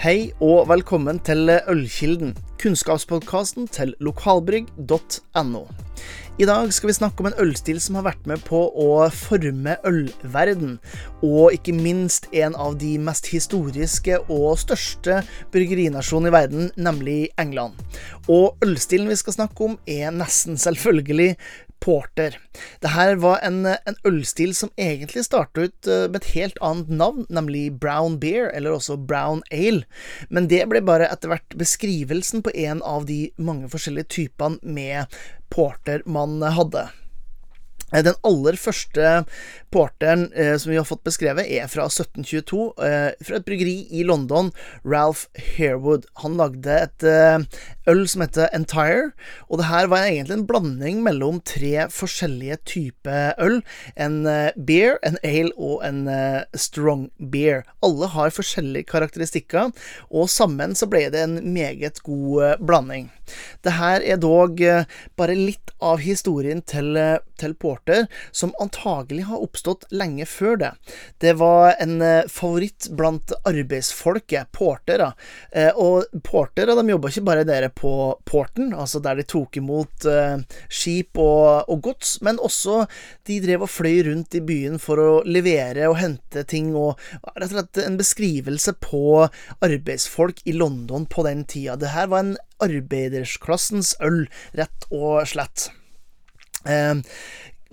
Hei og velkommen til Ølkilden, kunnskapspodkasten til lokalbrygg.no. I dag skal vi snakke om en ølstil som har vært med på å forme ølverden, og ikke minst en av de mest historiske og største bryggerinasjonene i verden, nemlig England. Og ølstilen vi skal snakke om, er nesten selvfølgelig porter. her var en, en ølstil som egentlig startet ut eh, med et helt annet navn, nemlig brown beer, eller også brown ale. Men det ble bare etter hvert beskrivelsen på en av de mange forskjellige typene med porter man hadde. Eh, den aller første porteren eh, som vi har fått beskrevet, er fra 1722, eh, fra et bryggeri i London, Ralph Harewood. Han lagde et eh, øl som heter Entire, og det her var egentlig en blanding mellom tre forskjellige typer øl. En eh, beer, en ale og en eh, strong beer. Alle har forskjellige karakteristikker, og sammen så ble det en meget god blanding. Det her er dog bare litt av historien til, til porter porter som antagelig har oppstått lenge før det. Det var en eh, favoritt blant arbeidsfolket, portere. Eh, og portere de jobba ikke bare dere på porten, altså der de tok imot eh, skip og, og gods, men også de drev og fløy rundt i byen for å levere og hente ting, og rett og slett en beskrivelse på arbeidsfolk i London på den tida. Det her var en arbeidersklassens øl, rett og slett. Eh,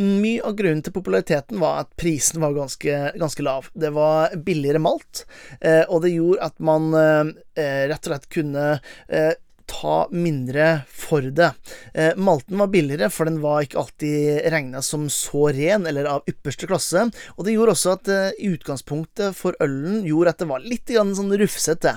mye av grunnen til populariteten var at prisen var ganske, ganske lav. Det var billigere malt, eh, og det gjorde at man eh, rett og slett kunne eh, ta mindre for det. Eh, malten var billigere, for den var ikke alltid regna som så ren eller av ypperste klasse. Og det gjorde også at eh, utgangspunktet for ølen gjorde at det var litt sånn rufsete.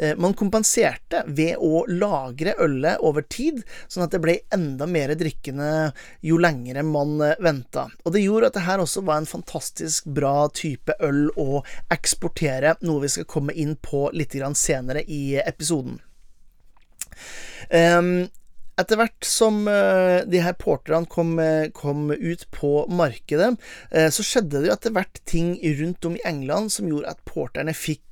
Eh, man kompenserte ved å lagre ølet over tid, sånn at det ble enda mer drikkende jo lengre man eh, venta. Og det gjorde at det her også var en fantastisk bra type øl å eksportere, noe vi skal komme inn på litt senere i episoden. Um, etter hvert som uh, de her porterne kom, uh, kom, ut på markedet, uh, så skjedde det jo etter hvert ting rundt om i England som gjorde at porterne fikk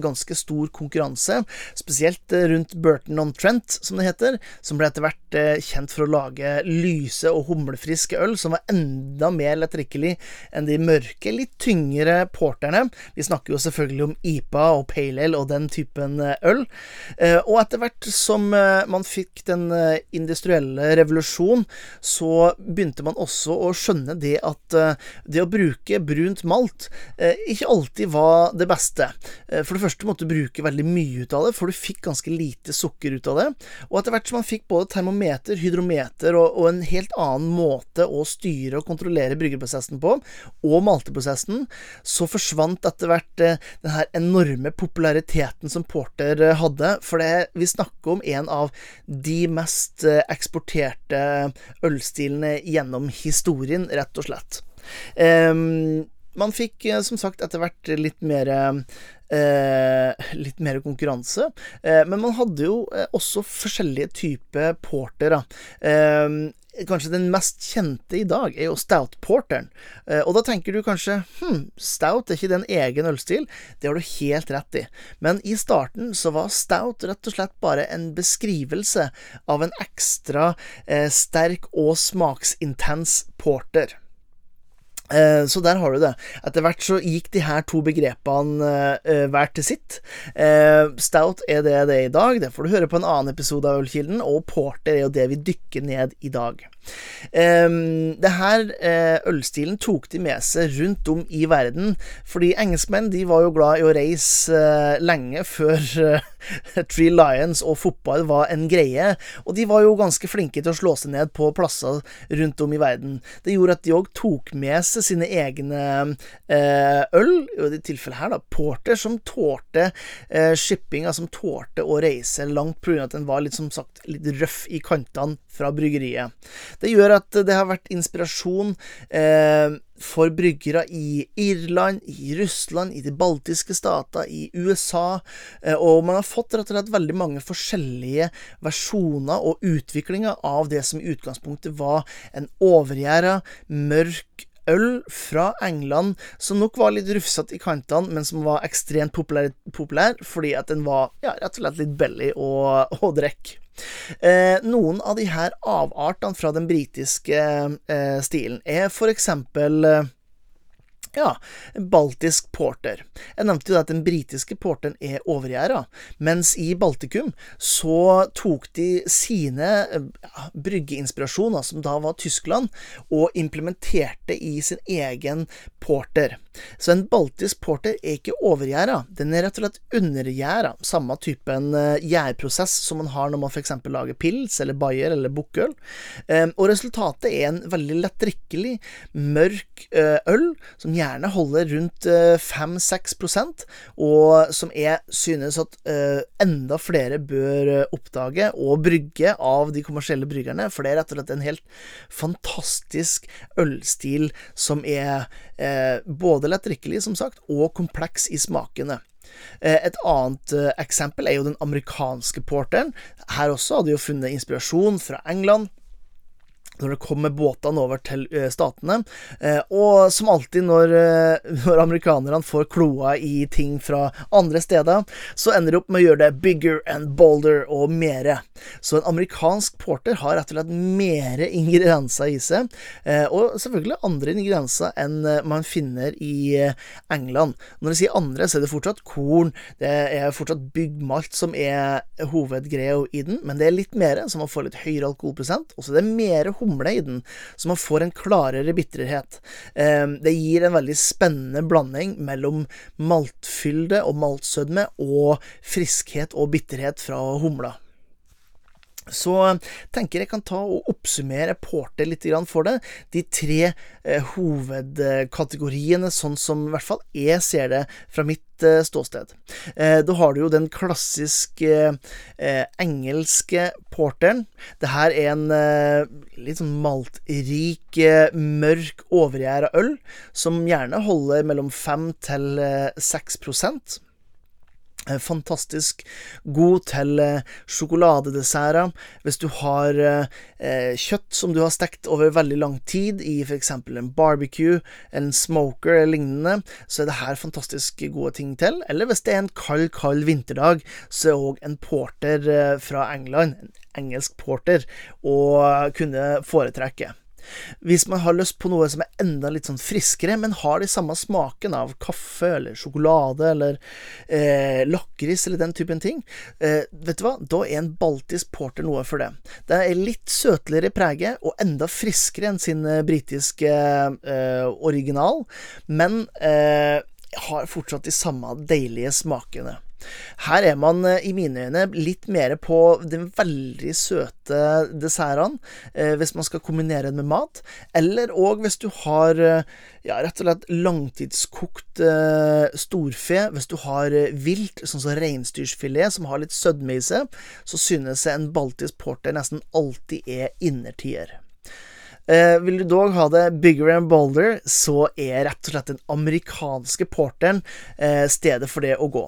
ganske stor konkurranse, spesielt eh, rundt Burton-on-Trent, som det heter, som ble etter hvert eh, kjent for å lage lyse og humlefriske øl som var enda mer lettdrikkelig enn de mørke, litt tyngre porterne. Vi snakker jo selvfølgelig om IPA og Pale Ale og den typen eh, øl. Og etter hvert som man fikk den industrielle revolusjon, så begynte man også å skjønne det at det å bruke brunt malt ikke alltid var det beste. Eh, for det første måtte du bruke veldig mye ut av det, for du fikk ganske lite sukker ut av det. Og etter hvert som man fikk både termometer, hydrometer og, og en helt annen måte å styre og kontrollere bryggeprosessen på, og malteprosessen, så forsvant etter hvert eh, den her enorme populariteten som Porter eh, hadde. For det vi snakker om en av de mest eksporterte ølstilene gjennom historien, rett og slett. Um, man fikk som sagt etter hvert litt mer Eh, litt mer konkurranse. Eh, men man hadde jo eh, også forskjellige typer porter. Eh, kanskje den mest kjente i dag er jo stout-porteren. Eh, og da tenker du kanskje hm, stout er ikke den egen ølstil? Det har du helt rett i. Men i starten så var stout rett og slett bare en beskrivelse av en ekstra eh, sterk og smaksintens porter. Eh, så der har du det. Etter hvert så gikk de her to begrepene uh, hver til sitt. Stout er det det er i dag, det får du høre på en annen episode av Ølkilden, og porter er jo det vi dykker ned i dag. Um, det her uh, ølstilen tok de med seg rundt om i verden, fordi engelskmenn de var jo glad i å reise uh, lenge før uh, Tree Lions og fotball var en greie, og de var jo ganske flinke til å slå seg ned på plasser rundt om i verden. Det gjorde at de òg tok med seg sine egne øl, i dette tilfellet her, da, porter, som tålte shippinga, som tålte å reise langt pga. at den var litt, som sagt, litt røff i kantene fra bryggeriet. Det gjør at det har vært inspirasjon eh, for bryggere i Irland, i Russland, i de baltiske stater, i USA, eh, og man har fått rett og slett veldig mange forskjellige versjoner og utviklinger av det som i utgangspunktet var en overgjæra, mørk øl fra England som nok var litt rufsete i kantene, men som var ekstremt populær, populær fordi at den var ja, rett og slett litt billig å, å drikke. Eh, noen av de her avartene fra den britiske eh, stilen er for eksempel eh, ja, baltisk porter. Jeg nevnte jo at den britiske porteren er overgjerda, mens i Baltikum så tok de sine ja, bryggeinspirasjoner, som da var Tyskland, og implementerte i sin egen porter. Så en baltisk porter er ikke overgjæra, den er rett og slett undergjæra. Samme typen eh, gjærprosess som man har når man f.eks. lager pils eller bayer eller bukkøl. Ehm, og resultatet er en veldig lettdrikkelig, mørk eh, øl som gjerne holder rundt 5-6 eh, og som jeg synes at enda flere bør oppdage og brygge av de kommersielle bryggerne, for det er rett og slett en helt fantastisk ølstil som er både lettdrikkelig, som sagt, og kompleks i smakene. Eh, et annet eh, eksempel er jo den amerikanske porteren. Her også hadde de jo funnet inspirasjon fra England når det kommer båtene over til uh, statene. Uh, og som alltid når, uh, når amerikanerne får kloa i ting fra andre steder, så ender de opp med å gjøre det bigger and bolder og mere. Så en amerikansk porter har rett og slett mere ingredienser i seg, og selvfølgelig andre ingredienser enn man finner i England. Når jeg sier andre, så er det fortsatt korn, det er fortsatt byggmalt som er hovedgreia i den, men det er litt mer, så man får litt høyere alkoholprosent, og så er det mer humle humle i den, så man får en klarere bitterhet. Ehm, det gir en veldig spennende blanding mellom maltfylde og maltsødme og friskhet og bitterhet fra humla. Så tenker jeg kan ta og oppsummere porter litt for det. De tre eh, hovedkategoriene, sånn som i hvert fall jeg ser det fra mitt eh, ståsted. Eh, da har du jo den klassiske eh, engelske porteren. Det her er en eh, litt sånn maltrik, eh, mørk, overgjæra øl, som gjerne holder mellom 5 til 6 Eh, fantastisk god til eh, sjokoladedesserter. Hvis du har eh, kjøtt som du har stekt over veldig lang tid i f.eks. en barbecue, en smoker eller lignende, så er det her fantastisk gode ting til. Eller hvis det er en kald, kald vinterdag, så er òg en porter eh, fra England, en engelsk porter, å kunne foretrekke. Hvis man har lyst på noe som er enda litt sånn friskere, men har de samme smaken av kaffe eller sjokolade eller eh, lakris eller den typen ting, eh, vet du hva, da er en baltisk porter noe for det. Det er litt søtligere i preget og enda friskere enn sin eh, britiske eh, original, men eh, har fortsatt de samme deilige smakene. Her er man eh, i mine øyne litt mer på de veldig søte dessertene, eh, hvis man skal kombinere det med mat. Eller òg hvis du har eh, ja, rett og slett langtidskokt storfe. Hvis du har vilt, sånn som reinsdyrsfilet, som har litt sødme i seg, så synes jeg en baltisk porter nesten alltid er innertier. Eh, vil du dog ha det bigger and bolder, så er rett og slett den amerikanske porteren eh, stedet for det å gå.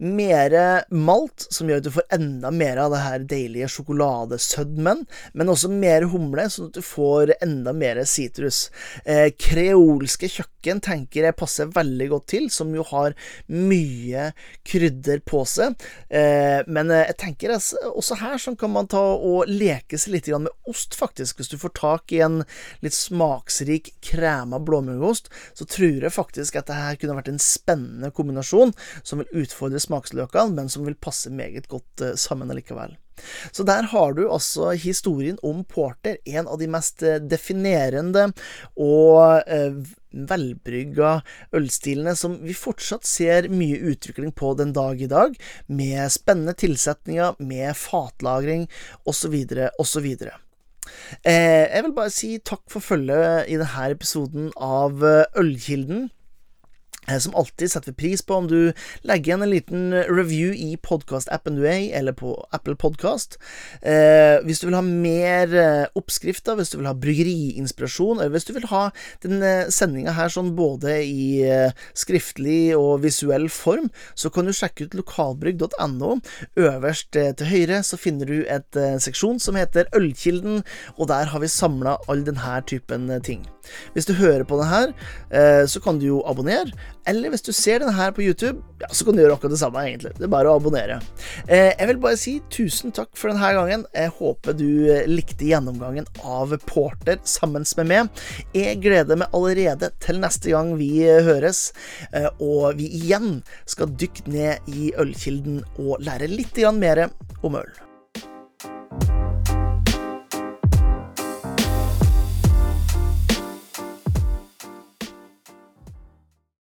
Mere malt, som gjør at du får enda mer av det her deilige sjokoladesødmen, men også mer humle, sånn at du får enda mer sitrus. Eh, kreolske kjøkken tenker jeg passer veldig godt til, som jo har mye krydder på seg. Eh, men eh, jeg tenker også her sånn kan man ta og leke seg litt med ost, faktisk, hvis du får tak i en litt smaksrik krema blåmuggost, så tror jeg faktisk at dette kunne vært en spennende kombinasjon som vil utfordre smaksløkene, men som vil passe meget godt eh, sammen allikevel. Så der har du altså historien om Porter, en av de mest eh, definerende og eh, velbrygga ølstilene som vi fortsatt ser mye utvikling på den dag i dag, med spennende tilsetninger, med fatlagring osv., osv. Eh, jeg vil bare si takk for følget i denne episoden av eh, Ølkilden. Eh, som alltid setter vi pris på om du legger igjen en liten review i podkast-appen du er i, eller på Apple Podkast. Eh, hvis du vil ha mer eh, oppskrifter, hvis du vil ha bryggeriinspirasjon, eller hvis du vil ha denne eh, sendinga her sånn både i eh, skriftlig og visuell form, så kan du sjekke ut lokalbrygg.no. Øverst eh, til høyre så finner du et seksjon som heter Ølkilden, og der har vi samla all denne typen ting. Hvis du hører på det her, så kan du jo abonnere eller hvis du ser denne her på YouTube, ja, så kan du gjøre akkurat det samme, egentlig. Det er bare å abonnere. Eh, jeg vil bare si tusen takk for denne gangen. Jeg håper du eh, likte gjennomgangen av Porter sammen med meg. Jeg gleder meg allerede til neste gang vi eh, høres, eh, og vi igjen skal dykke ned i ølkilden og lære litt mer om øl.